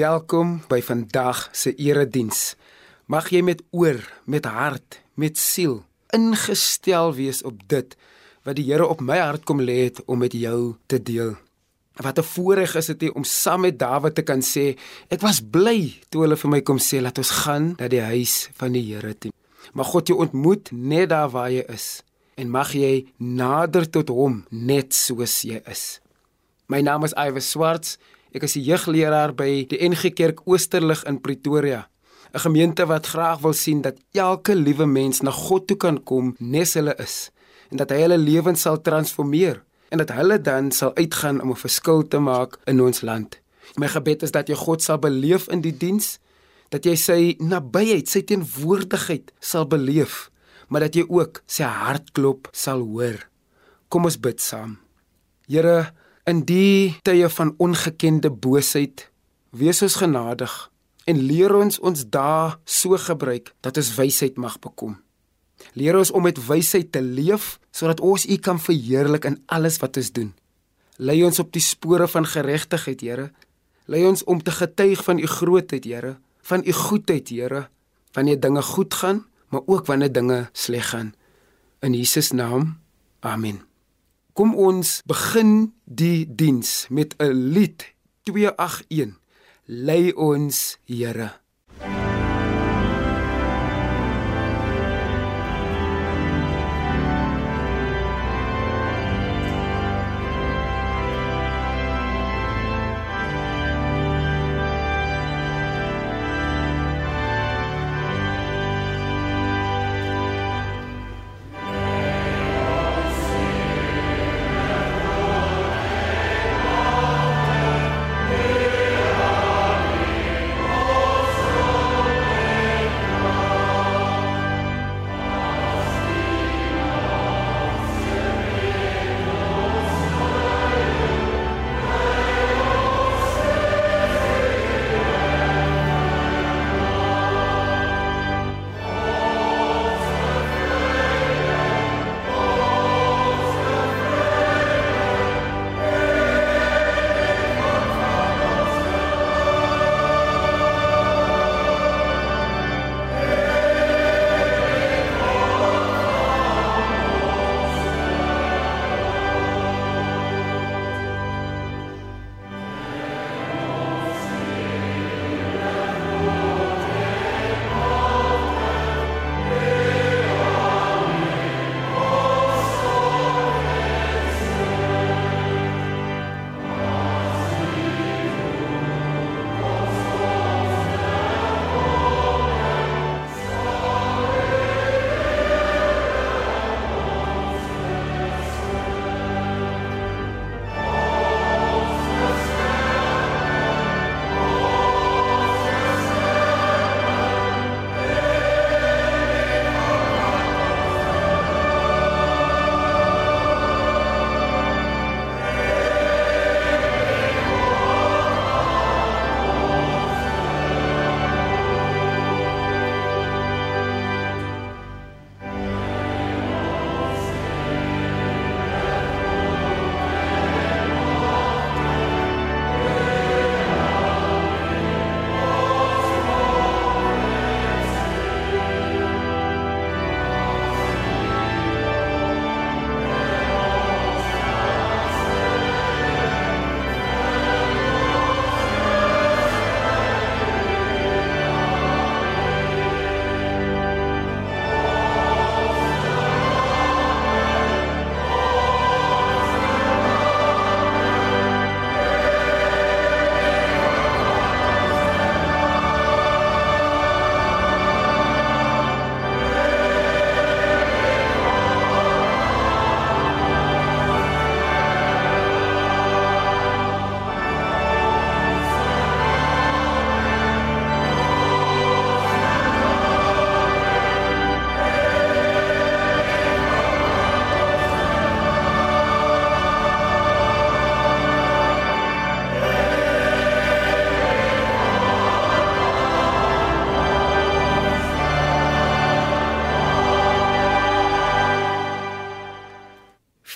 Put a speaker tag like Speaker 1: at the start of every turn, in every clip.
Speaker 1: Welkom by vandag se erediens. Mag jy met oor, met hart, met siel ingestel wees op dit wat die Here op my hart kom lê het om met jou te deel. Wat 'n voorreg is dit om saam met Dawid te kan sê, ek was bly toe hulle vir my kom sê laat ons gaan na die huis van die Here toe. Mag God jou ontmoet net daar waar jy is en mag jy nader tot hom net soos jy is. My naam is Iwer Swarts Ek is die jeugleraar by die NG Kerk Oosterlig in Pretoria. 'n Gemeente wat graag wil sien dat elke liewe mens na God toe kan kom nes hulle is en dat hy hulle lewens sal transformeer en dat hulle dan sal uitgaan om 'n verskil te maak in ons land. My gebed is dat jy God sal beleef in die diens, dat jy sy nabyheid, sy teenwoordigheid sal beleef, maar dat jy ook sy hartklop sal hoor. Kom ons bid saam. Here, In die tye van ongekende boosheid, wees ons genadig en leer ons ons dae so gebruik dat ons wysheid mag bekom. Leer ons om met wysheid te leef sodat ons U kan verheerlik in alles wat ons doen. Lei ons op die spore van geregtigheid, Here. Lei ons om te getuig van U grootheid, Here, van U goedheid, Here, wanneer dinge goed gaan, maar ook wanneer dinge sleg gaan. In Jesus naam. Amen. Kom ons begin die diens met 'n lied 281. Lei ons, Here.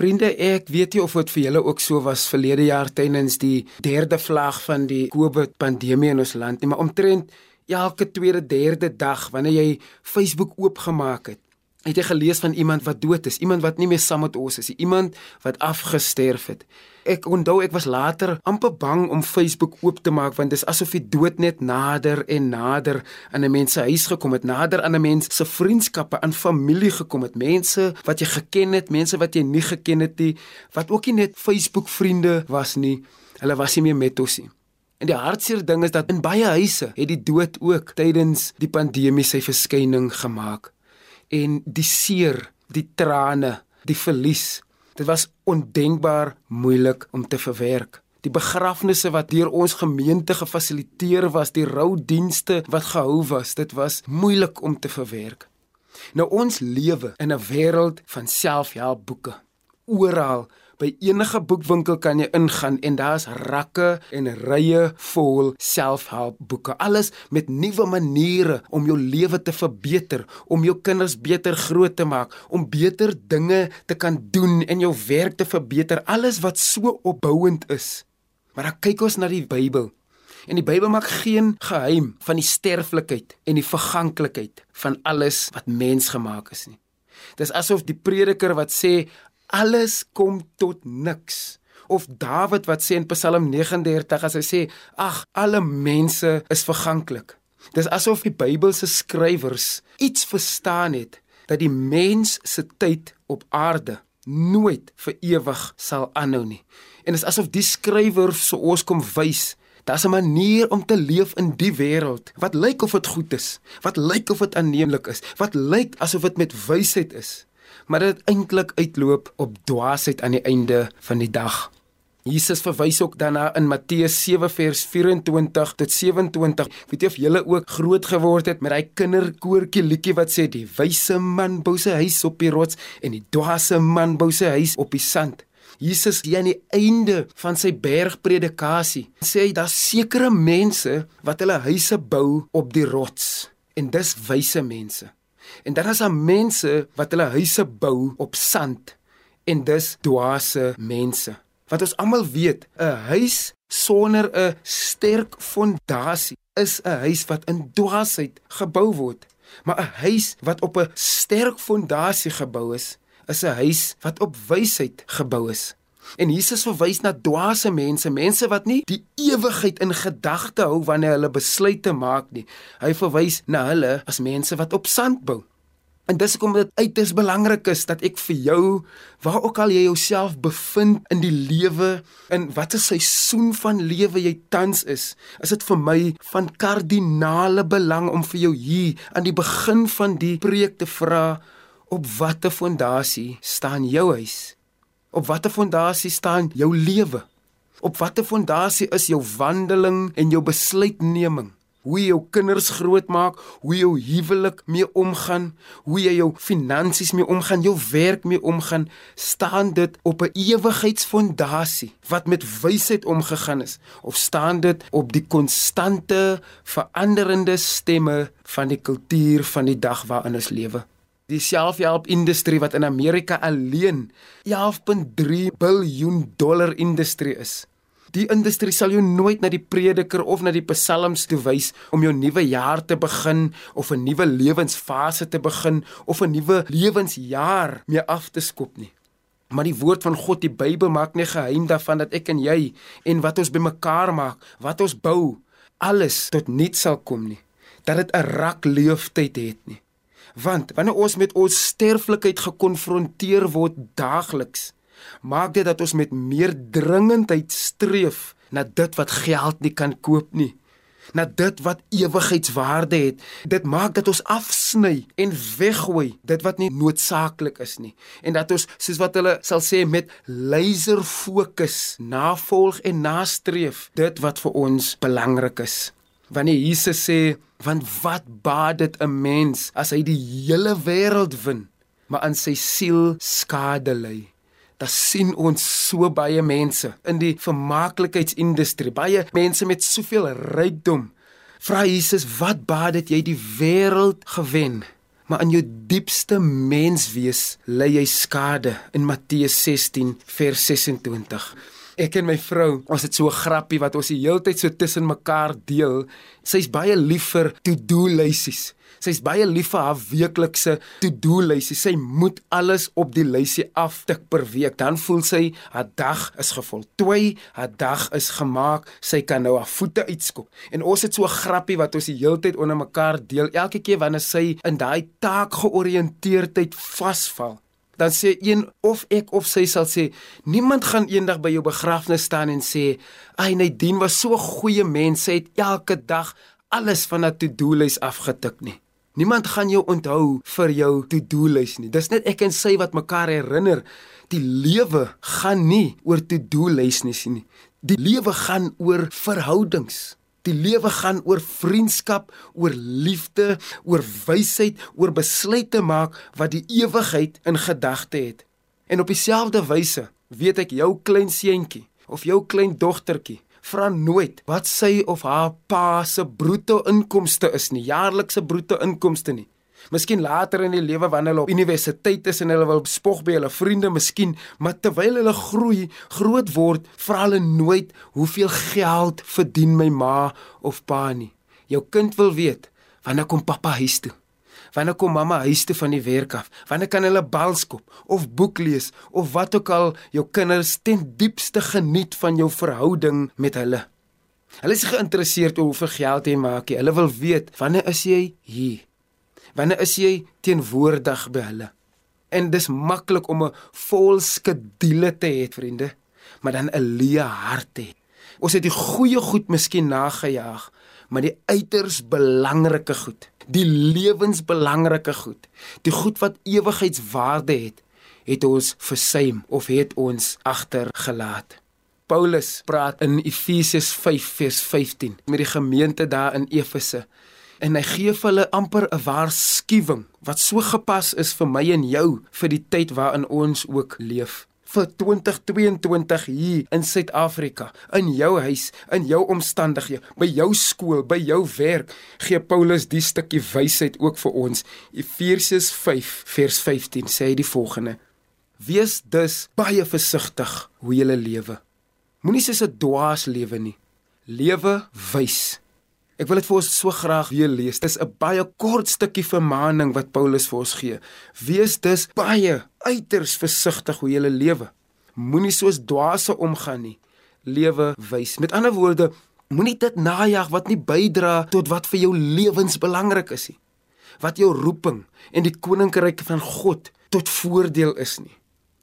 Speaker 1: Vriende, ek weet nie of dit vir julle ook so was verlede jaar tydens die derde vlaag van die COVID pandemie in ons land nie, maar omtrent elke tweede derde dag wanneer jy Facebook oopgemaak het, het jy gelees van iemand wat dood is, iemand wat nie meer saam met ons is nie, iemand wat afgesterf het. Ek onthou ek was later amper bang om Facebook oop te maak want dit is asof die dood net nader en nader aan 'n mens se huis gekom het, nader aan 'n mens se vriendskappe, aan familie gekom het, mense wat jy geken het, mense wat jy nie geken het nie, wat ook nie net Facebook vriende was nie. Hulle was nie meer met ons nie. En die hartseer ding is dat in baie huise het die dood ook tydens die pandemie sy verskyning gemaak en die seer, die trane, die verlies. Dit was ondenkbaar moeilik om te verwerk. Die begrafnisse wat deur ons gemeente gefasiliteer was, die roudienste wat gehou was, dit was moeilik om te verwerk. Nou ons lewe in 'n wêreld van selfhelpboeke. Oral By enige boekwinkel kan jy ingaan en daar's rakke en rye vol selfhelpboeke. Alles met nuwe maniere om jou lewe te verbeter, om jou kinders beter groot te maak, om beter dinge te kan doen en jou werk te verbeter. Alles wat so opbouend is. Maar dan kyk ons na die Bybel. En die Bybel maak geen geheim van die sterflikheid en die verganklikheid van alles wat mens gemaak is nie. Dis asof die prediker wat sê alles kom tot niks. Of Dawid wat sê in Psalm 39 as hy sê, ag, alle mense is verganklik. Dis asof die Bybelse skrywers iets verstaan het dat die mens se tyd op aarde nooit vir ewig sal aanhou nie. En dis asof die skrywer so ons kom wys Daar's 'n manier om te leef in die wêreld wat lyk of dit goed is, wat lyk of dit aanneemlik is, wat lyk asof dit met wysheid is maar dit eintlik uitloop op dwaasheid aan die einde van die dag. Jesus verwys ook daarna in Matteus 7 vers 24 tot 27. Weet jy of julle ook groot geword het met daai kinderkoortjie liedjie wat sê die wyse man bou sy huis op die rots en die dwaase man bou sy huis op die sand. Jesus hier aan die einde van sy bergpredikasie sê hy daar's sekere mense wat hulle huise bou op die rots en dis wyse mense. En dan is daar mense wat hulle huise bou op sand en dis dwaase mense. Wat ons almal weet, 'n huis sonder 'n sterk fondasie is 'n huis wat in dwaasheid gebou word. Maar 'n huis wat op 'n sterk fondasie gebou is, is 'n huis wat op wysheid gebou is. En Jesus verwys na dwaase mense, mense wat nie die ewigheid in gedagte hou wanneer hulle besluite maak nie. Hy verwys na hulle as mense wat op sand bou. En dis hoekom dit uiters belangrik is dat ek vir jou, waar ook al jy jouself bevind in die lewe, in watter seisoen van lewe jy tans is, is dit vir my van kardinale belang om vir jou hier aan die begin van die preek te vra op watter fondasie staan jou huis? Op watter fondasie staan jou lewe? Op watter fondasie is jou wandeling en jou besluitneming? Hoe jy jou kinders grootmaak, hoe jy jou huwelik mee omgaan, hoe jy jou finansies mee omgaan, jou werk mee omgaan, staan dit op 'n ewigheidsfondasie wat met wysheid omgegaan is of staan dit op die konstante veranderende stemme van die kultuur van die dag waarin ons lewe? die selfhelp-industrie wat in Amerika alleen 11.3 biljoen dollar industrie is. Die industrie sal jou nooit na die prediker of na die psalms toe wys om jou nuwe jaar te begin of 'n nuwe lewensfase te begin of 'n nuwe lewensjaar mee af te skop nie. Maar die woord van God, die Bybel maak nie geheim daarvan dat ek en jy en wat ons bymekaar maak, wat ons bou, alles tot niks sal kom nie. Dat dit 'n rak leeftyd het nie. Want wanneer ons met ons sterflikheid gekonfronteer word daagliks, maak dit dat ons met meer dringendheid streef na dit wat geld nie kan koop nie na dit wat ewigheidswaarde het. Dit maak dat ons afsny en weggooi dit wat nie noodsaaklik is nie en dat ons soos wat hulle sal sê met laser fokus navolg en nastreef dit wat vir ons belangrik is. Wanneer Jesus sê want wat baat dit 'n mens as hy die hele wêreld wen maar aan sy siel skade ly dan sien ons so baie mense in die vermaaklikheidsindustrie. Baie mense met soveel rykdom. Vra Jesus wat baat dit jy die wêreld gewen? Maar in jou diepste menswees ly jy skade in Matteus 16 vers 26. Ek en my vrou, ons het so 'n grappie wat ons die hele tyd so tussen mekaar deel. Sy's baie lief vir to-do lysies. Sy's baie lief vir haar weeklikse to-do lysie. Sy moet alles op die lysie aftik per week. Dan voel sy haar dag is gevoltooi, haar dag is gemaak. Sy kan nou haar voete uitskop. En ons het so 'n grappie wat ons die hele tyd onder mekaar deel. Elke keer wanneer sy in daai taak georiënteerdheid vasval, dan sê een of ek of sy sal sê niemand gaan eendag by jou begrafnis staan en sê ai Nadine was so 'n goeie mens sy het elke dag alles van haar to-do lys afgetik nie Niemand gaan jou onthou vir jou to-do-lys nie. Dis net ek en sy wat mekaar herinner. Die lewe gaan nie oor to-do-lys nie. Die lewe gaan oor verhoudings. Die lewe gaan oor vriendskap, oor liefde, oor wysheid, oor besluite maak wat die ewigheid in gedagte het. En op dieselfde wyse weet ek jou klein seentjie of jou klein dogtertjie vra nooit wat sy of haar pa se bruto inkomste is nie, jaarlikse bruto inkomste nie. Miskien later in die lewe wanneer hulle op universiteit is en hulle wil spog by hulle vriende, miskien, maar terwyl hulle groei, groot word, vra hulle nooit hoeveel geld verdien my ma of pa nie. Jou kind wil weet wanneer kom pappa huis toe? Wanneer kom mamma huis toe van die werk af? Wanneer kan hulle bal skop of boek lees of wat ook al jou kinders ten diepste geniet van jou verhouding met hulle? Hulle is geïnteresseerd oor hoeveel geld jy maak. Jy. Hulle wil weet wanneer is jy hier? Wanneer is jy teenwoordig by hulle? En dis maklik om 'n vol skedule te hê, vriende, maar dan 'n leë hart hê. Ons het die goeie goed miskien nagejaag, maar die uiters belangrike goed die lewensbelangrike goed, die goed wat ewigheidswaarde het, het ons versuim of het ons agtergelaat. Paulus praat in Efesiërs 5 vers 15 met die gemeente daar in Efese en hy gee vir hulle amper 'n waarskuwing wat so gepas is vir my en jou vir die tyd waarin ons ook leef vir 2022 hier in Suid-Afrika, in jou huis, in jou omstandighede, by jou skool, by jou werk, gee Paulus die stukkie wysheid ook vir ons. Efesiërs 5 vers 15 sê hy die volgende: Wees dus baie versigtig hoe jy lewe. Moenie soos 'n dwaas lewe nie. Lewe wys. Ek wil dit vir ons so graag weer lees. Dis 'n baie kort stukkie vermaaning wat Paulus vir ons gee. Wees dus baie uiters versigtig hoe jy lewe. Moenie soos dwaase omgaan nie. Lewe wys. Met ander woorde, moenie dit najag wat nie bydra tot wat vir jou lewens belangrik is nie. Wat jou roeping en die koninkryk van God tot voordeel is nie.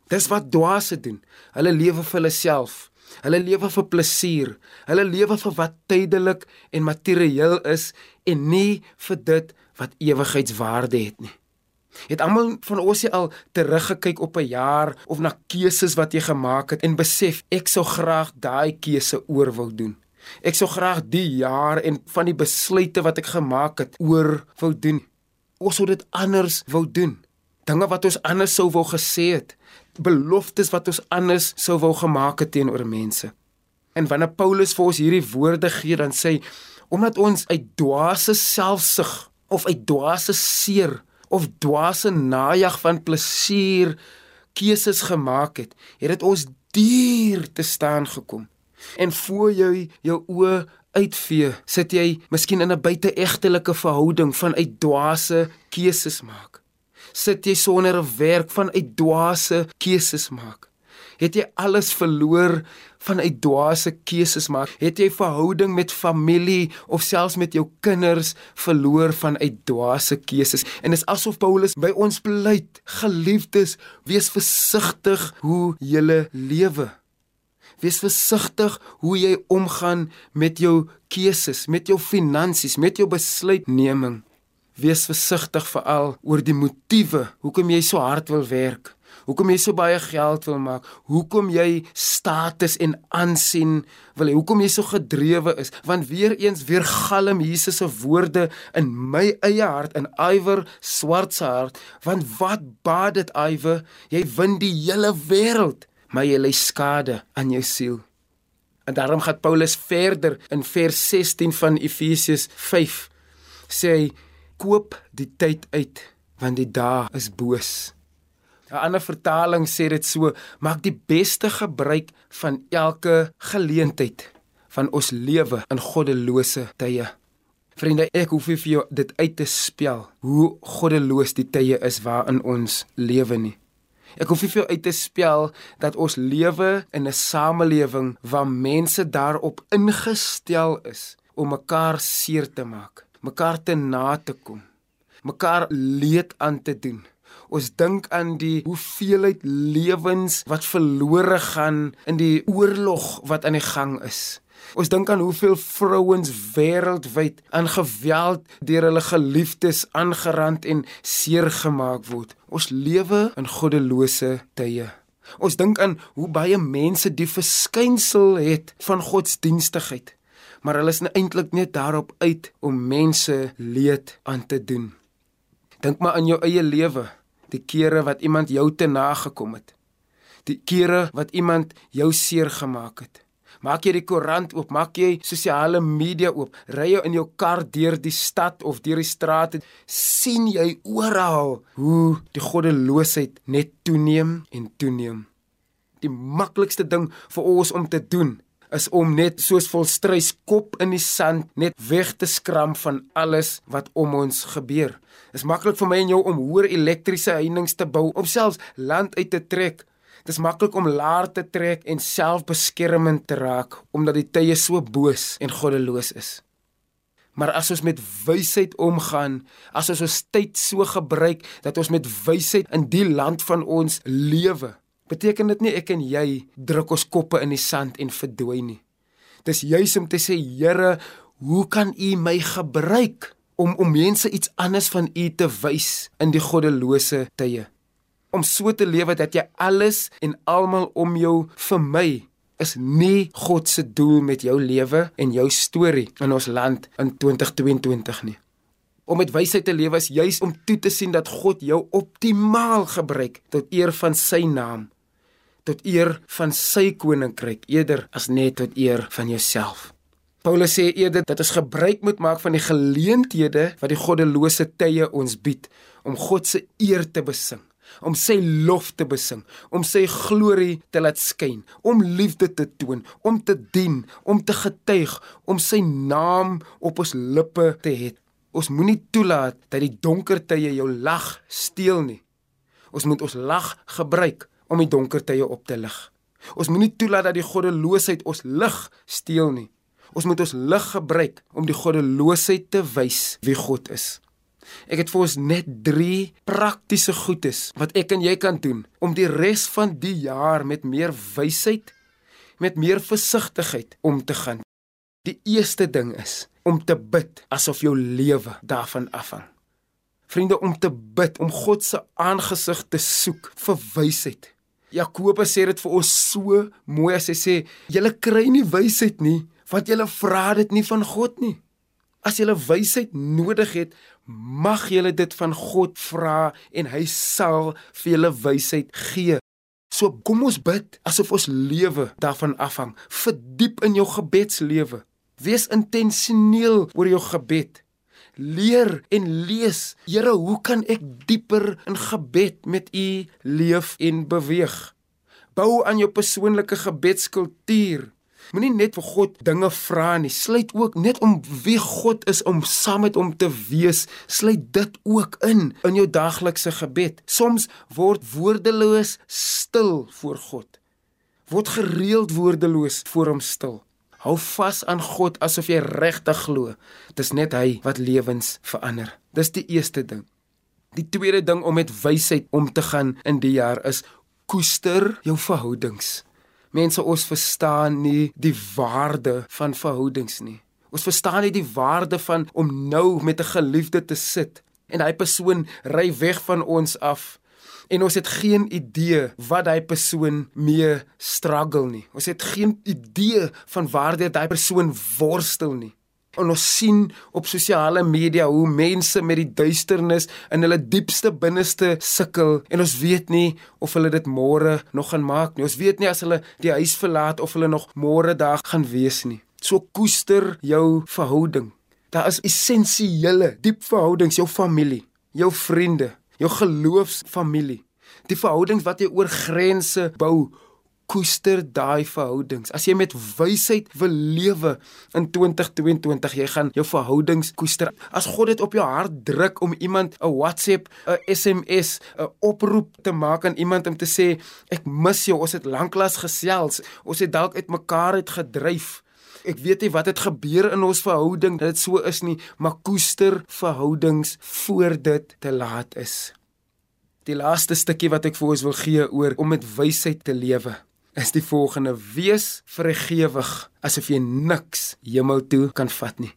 Speaker 1: Dis wat dwaase doen. Hulle lewe vir hulle self Hulle lewe vir plesier. Hulle lewe vir wat tydelik en materieel is en nie vir dit wat ewigheidswaarde het nie. Het almal van ons al teruggekyk op 'n jaar of na keuses wat jy gemaak het en besef ek sou graag daai keuse oor wou doen. Ek sou graag die jaar en van die besluite wat ek gemaak het oor wou doen. Ons sou dit anders wou doen. Dinge wat ons anders sou wou gesê het beloftes wat ons anders sou wou gemaak het teenoor mense. En wanneer Paulus vir ons hierdie woorde gee, dan sê hy omdat ons uit dwaase selfsug of uit dwaase seer of dwaase najag van plesier keuses gemaak het, het dit ons duur te staan gekom. En voor jy jou oë uitvee, sit jy miskien in 'n buiteegtelike verhouding van uit dwaase keuses maak sit jy sonder 'n werk van uit dwaase keuses maak? Het jy alles verloor van uit dwaase keuses maak? Het jy verhouding met familie of selfs met jou kinders verloor van uit dwaase keuses? En is asof Paulus by ons pleit, geliefdes, wees versigtig hoe jy lewe. Wees versigtig hoe jy omgaan met jou keuses, met jou finansies, met jou besluitneming. Wees versigtig veral oor die motiewe hoekom jy so hard wil werk. Hoekom jy so baie geld wil maak? Hoekom jy status en aansien wil hê? Hoekom jy so gedrewe is? Want weer eens weer galm Jesus se woorde in my eie hart in Iwer swart se hart. Want wat baat dit Iwer? Jy win die hele wêreld, maar jy lei skade aan jou siel. En daarom gaan Paulus verder in vers 16 van Efesiërs 5 sê hy koop die tyd uit want die dae is boos. 'n Ander vertaling sê dit so: Maak die beste gebruik van elke geleentheid van ons lewe in goddelose tye. Vriende, ek hoef nie vir jou dit uit te spel hoe goddeloos die tye is waarin ons lewe nie. Ek hoef nie vir jou uit te spel dat ons lewe in 'n samelewing waar mense daarop ingestel is om mekaar seer te maak, mekaar te na te kom, mekaar leed aan te doen. Ons dink aan die hoeveelheid lewens wat verlore gaan in die oorlog wat aan die gang is. Ons dink aan hoeveel vrouens wêreldwyd aan geweld deur hulle geliefdes aangerand en seer gemaak word. Ons lewe in goddelose tye. Ons dink aan hoe baie mense die verskynsel het van godsdienstigheid, maar hulle is eintlik net daarop uit om mense leed aan te doen. Dink maar aan jou eie lewe, die kere wat iemand jou te nagekom het. Die kere wat iemand jou seer gemaak het. Maak jy die koerant oop, maak jy sosiale media oop, ry jy in jou kar deur die stad of deur die strate, sien jy oral hoe die goddeloosheid net toeneem en toeneem. Die maklikste ding vir ons om te doen is om net soos volstrys kop in die sand net weg te skram van alles wat om ons gebeur. Is maklik vir my en jou om hoër elektriese heininge te bou, om selfs land uit te trek Dis maklik om laer te trek en selfbeskermend te raak omdat die tye so boos en goddeloos is. Maar as ons met wysheid omgaan, as ons ons tyd so gebruik dat ons met wysheid in die land van ons lewe, beteken dit nie ek en jy druk ons koppe in die sand en verdwy nie. Dis juis om te sê, Here, hoe kan U my gebruik om om mense iets anders van U te wys in die goddelose tye? om so te lewe dat jy alles en almal om jou vir my is nie God se doel met jou lewe en jou storie in ons land in 2022 nie. Om met wysheid te lewe is juis om toe te sien dat God jou optimaal gebruik tot eer van sy naam, tot eer van sy koninkryk eerder as net tot eer van jouself. Paulus sê eerder dat ons gebruik moet maak van die geleenthede wat die goddelose tye ons bied om God se eer te besing om sy lof te besing, om sy glorie te laat skyn, om liefde te toon, om te dien, om te getuig, om sy naam op ons lippe te hê. Ons moenie toelaat dat die donker tye jou lag steel nie. Ons moet ons lag gebruik om die donker tye op te lig. Ons moenie toelaat dat die goddeloosheid ons lig steel nie. Ons moet ons lig gebruik om die goddeloosheid te wys wie God is. Ek het vir ons net 3 praktiese goedes wat ek en jy kan doen om die res van die jaar met meer wysheid, met meer versigtigheid om te gaan. Die eerste ding is om te bid asof jou lewe daarvan afhang. Vriende, om te bid, om God se aangesig te soek vir wysheid. Jakobus sê dit vir ons so mooi as hy sê: "Julle kry nie wysheid nie, want julle vra dit nie van God nie." As jy wysheid nodig het, mag jy dit van God vra en hy sal vir julle wysheid gee. So kom ons bid asof ons lewe daarvan afhang. Verdiep in jou gebedslewe. Wees intentioneel oor jou gebed. Leer en lees. Here, hoe kan ek dieper in gebed met U leef en beweeg? Bou aan jou persoonlike gebedskultuur. Moenie net vir God dinge vra nie. Sluit ook net om wie God is om saam met hom te wees. Sluit dit ook in in jou daglikse gebed. Soms word woordeloos stil voor God. Word gereeld woordeloos voor hom stil. Hou vas aan God asof jy regtig glo. Dis net hy wat lewens verander. Dis die eerste ding. Die tweede ding om met wysheid om te gaan in die jaar is koester jou verhoudings. Mense ons verstaan nie die waarde van verhoudings nie. Ons verstaan nie die waarde van om nou met 'n geliefde te sit en hy persoon ry weg van ons af en ons het geen idee wat daai persoon mee struggle nie. Ons het geen idee van waar dit daai persoon worstel nie. En ons sien op sosiale media hoe mense met die duisternis in hulle diepste binneste sukkel en ons weet nie of hulle dit môre nog gaan maak nie. Ons weet nie as hulle die huis verlaat of hulle nog môre daar gaan wees nie. So koester jou verhouding. Daar is essensiële diep verhoudings, jou familie, jou vriende, jou geloofsfamilie, die verhoudings wat jy oor grense bou, koester daai verhoudings. As jy met wysheid wil lewe in 2022, jy gaan jou verhoudings koester. As God dit op jou hart druk om iemand 'n WhatsApp, 'n SMS, 'n oproep te maak aan iemand om te sê ek mis jou, ons het lanklaas gesels, ons het dalk uitmekaar uit gedryf. Ek weet nie wat het gebeur in ons verhouding dat dit so is nie, maar koester verhoudings voor dit te laat is. Die laaste stukkie wat ek vir ons wil gee oor om met wysheid te lewe is die volgende: wees vergewig asof jy niks hemel toe kan vat nie.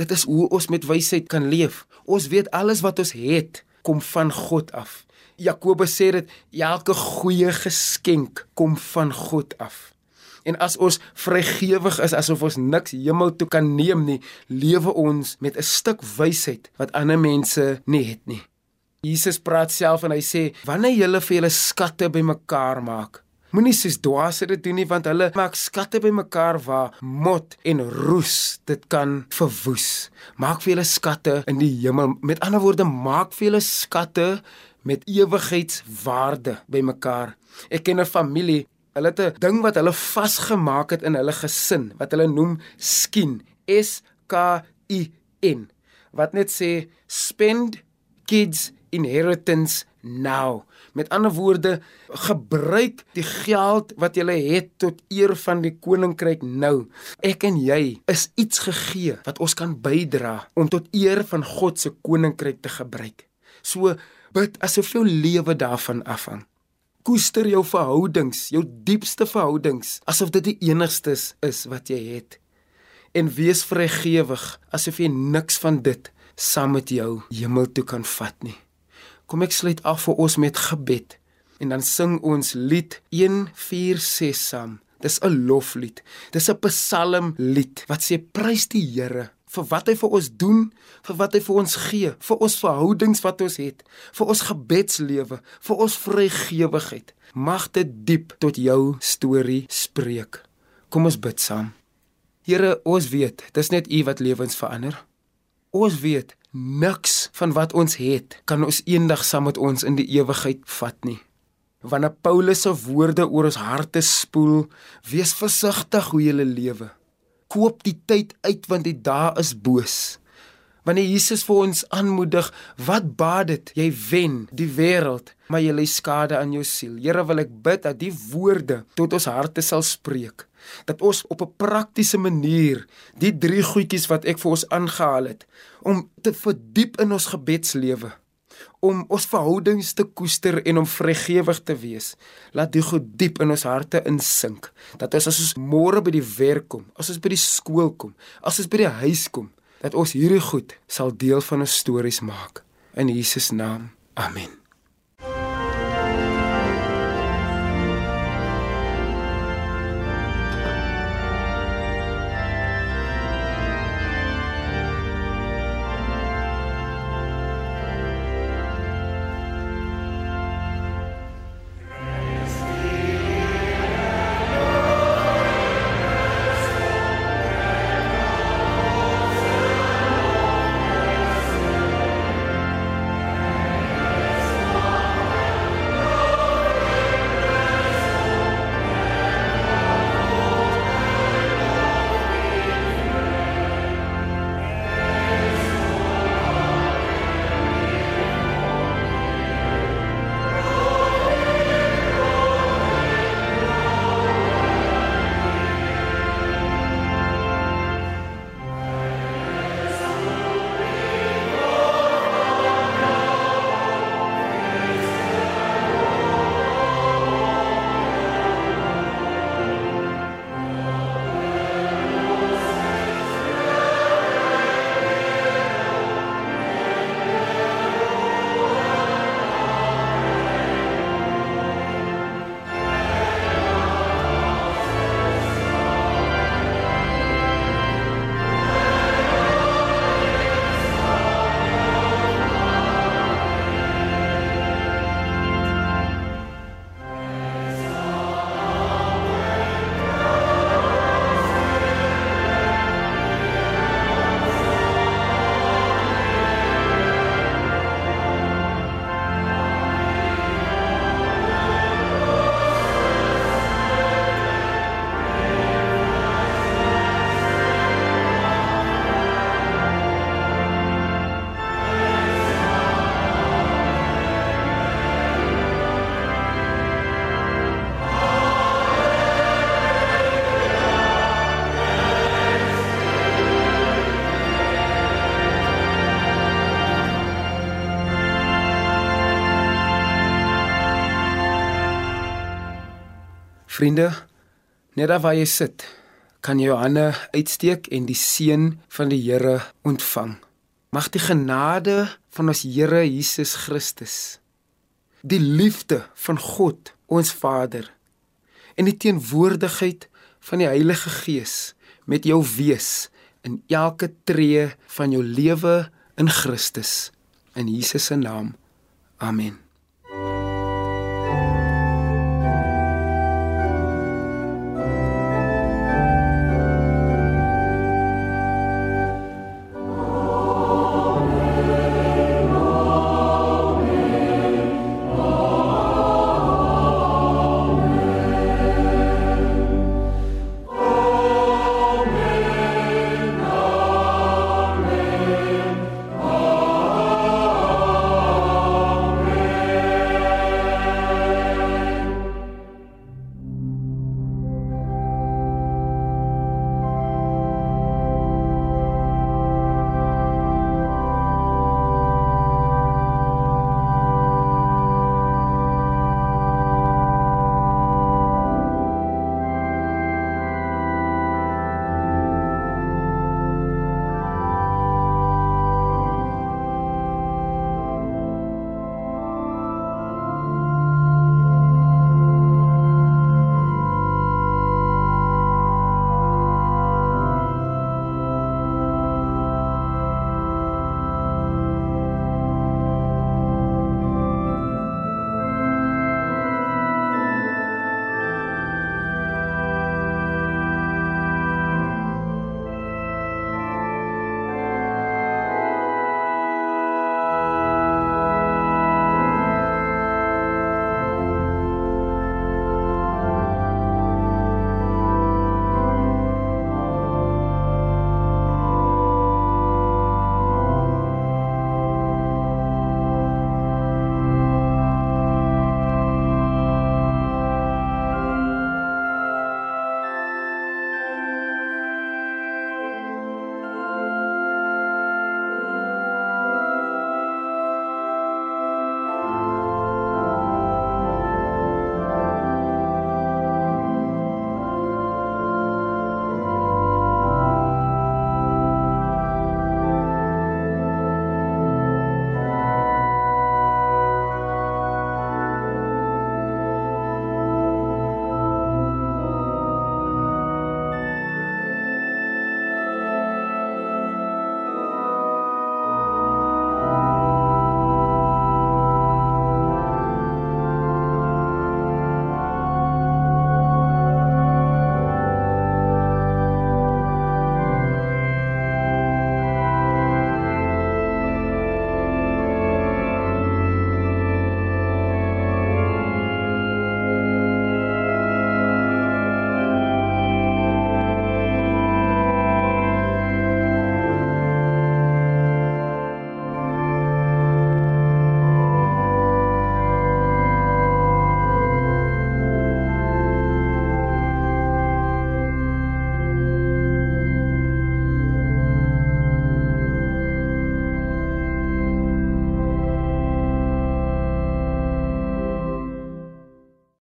Speaker 1: Dit is hoe ons met wysheid kan leef. Ons weet alles wat ons het kom van God af. Jakobus sê dit elke goeie geskenk kom van God af. En as ons vrygewig is asof ons niks hemel toe kan neem nie, lewe ons met 'n stuk wysheid wat ander mense nie het nie. Jesus praat self en hy sê: "Wanneer julle vir julle skatte bymekaar maak, Moenie soos dwaase dit doen nie want hulle maak skatte bymekaar waar mot en roes dit kan verwoes. Maak vir julle skatte in die hemel. Met ander woorde, maak vir julle skatte met ewigheidswaarde bymekaar. Ek ken 'n familie, hulle het 'n ding wat hulle vasgemaak het in hulle gesin wat hulle noem skien. S K I N. Wat net sê spend kids inheritance now. Met ander woorde, gebruik die geld wat jy het tot eer van die koninkryk nou. Ek en jy is iets gegee wat ons kan bydra om tot eer van God se koninkryk te gebruik. So bid asof jou lewe daarvan afhang. Koester jou verhoudings, jou diepste verhoudings, asof dit die enigstes is wat jy het. En wees vrygewig asof jy niks van dit saam met jou hemel toe kan vat nie. Kom ek sluit af vir ons met gebed en dan sing ons lied 146 saam. Dis 'n loflied. Dis 'n psalm lied wat sê prys die Here vir wat hy vir ons doen, vir wat hy vir ons gee, vir ons verhoudings wat ons het, vir ons gebedslewe, vir ons vrygewigheid. Mag dit diep tot jou storie spreek. Kom ons bid saam. Here, ons weet, dis net U wat lewens verander. Ons weet niks van wat ons het kan ons eendag saam met ons in die ewigheid vat nie. Wanneer Paulus se woorde oor ons harte spoel, wees versigtig hoe jy lewe. Koop die tyd uit want die dae is boos. Wanneer Jesus vir ons aanmoedig, wat baat dit? Jy wen die wêreld, maar jy lê skade aan jou siel. Here, wil ek bid dat die woorde tot ons harte sal spreek dat ons op 'n praktiese manier die drie goedjies wat ek vir ons aangehaal het om te verdiep in ons gebedslewe om ons verhoudings te koester en om vrygewig te wees. Laat dit goed diep in ons harte insink dat ons as ons môre by die werk kom as ons by die skool kom as ons by die huis kom dat ons hierdie goed sal deel van ons stories maak. In Jesus naam. Amen Vriende, net daar waar jy sit, kan jy jou hande uitsteek en die seën van die Here ontvang. Mag die genade van ons Here Jesus Christus, die liefde van God, ons Vader, en die teenwoordigheid van die Heilige Gees met jou wees in elke tree van jou lewe in Christus in Jesus se naam. Amen.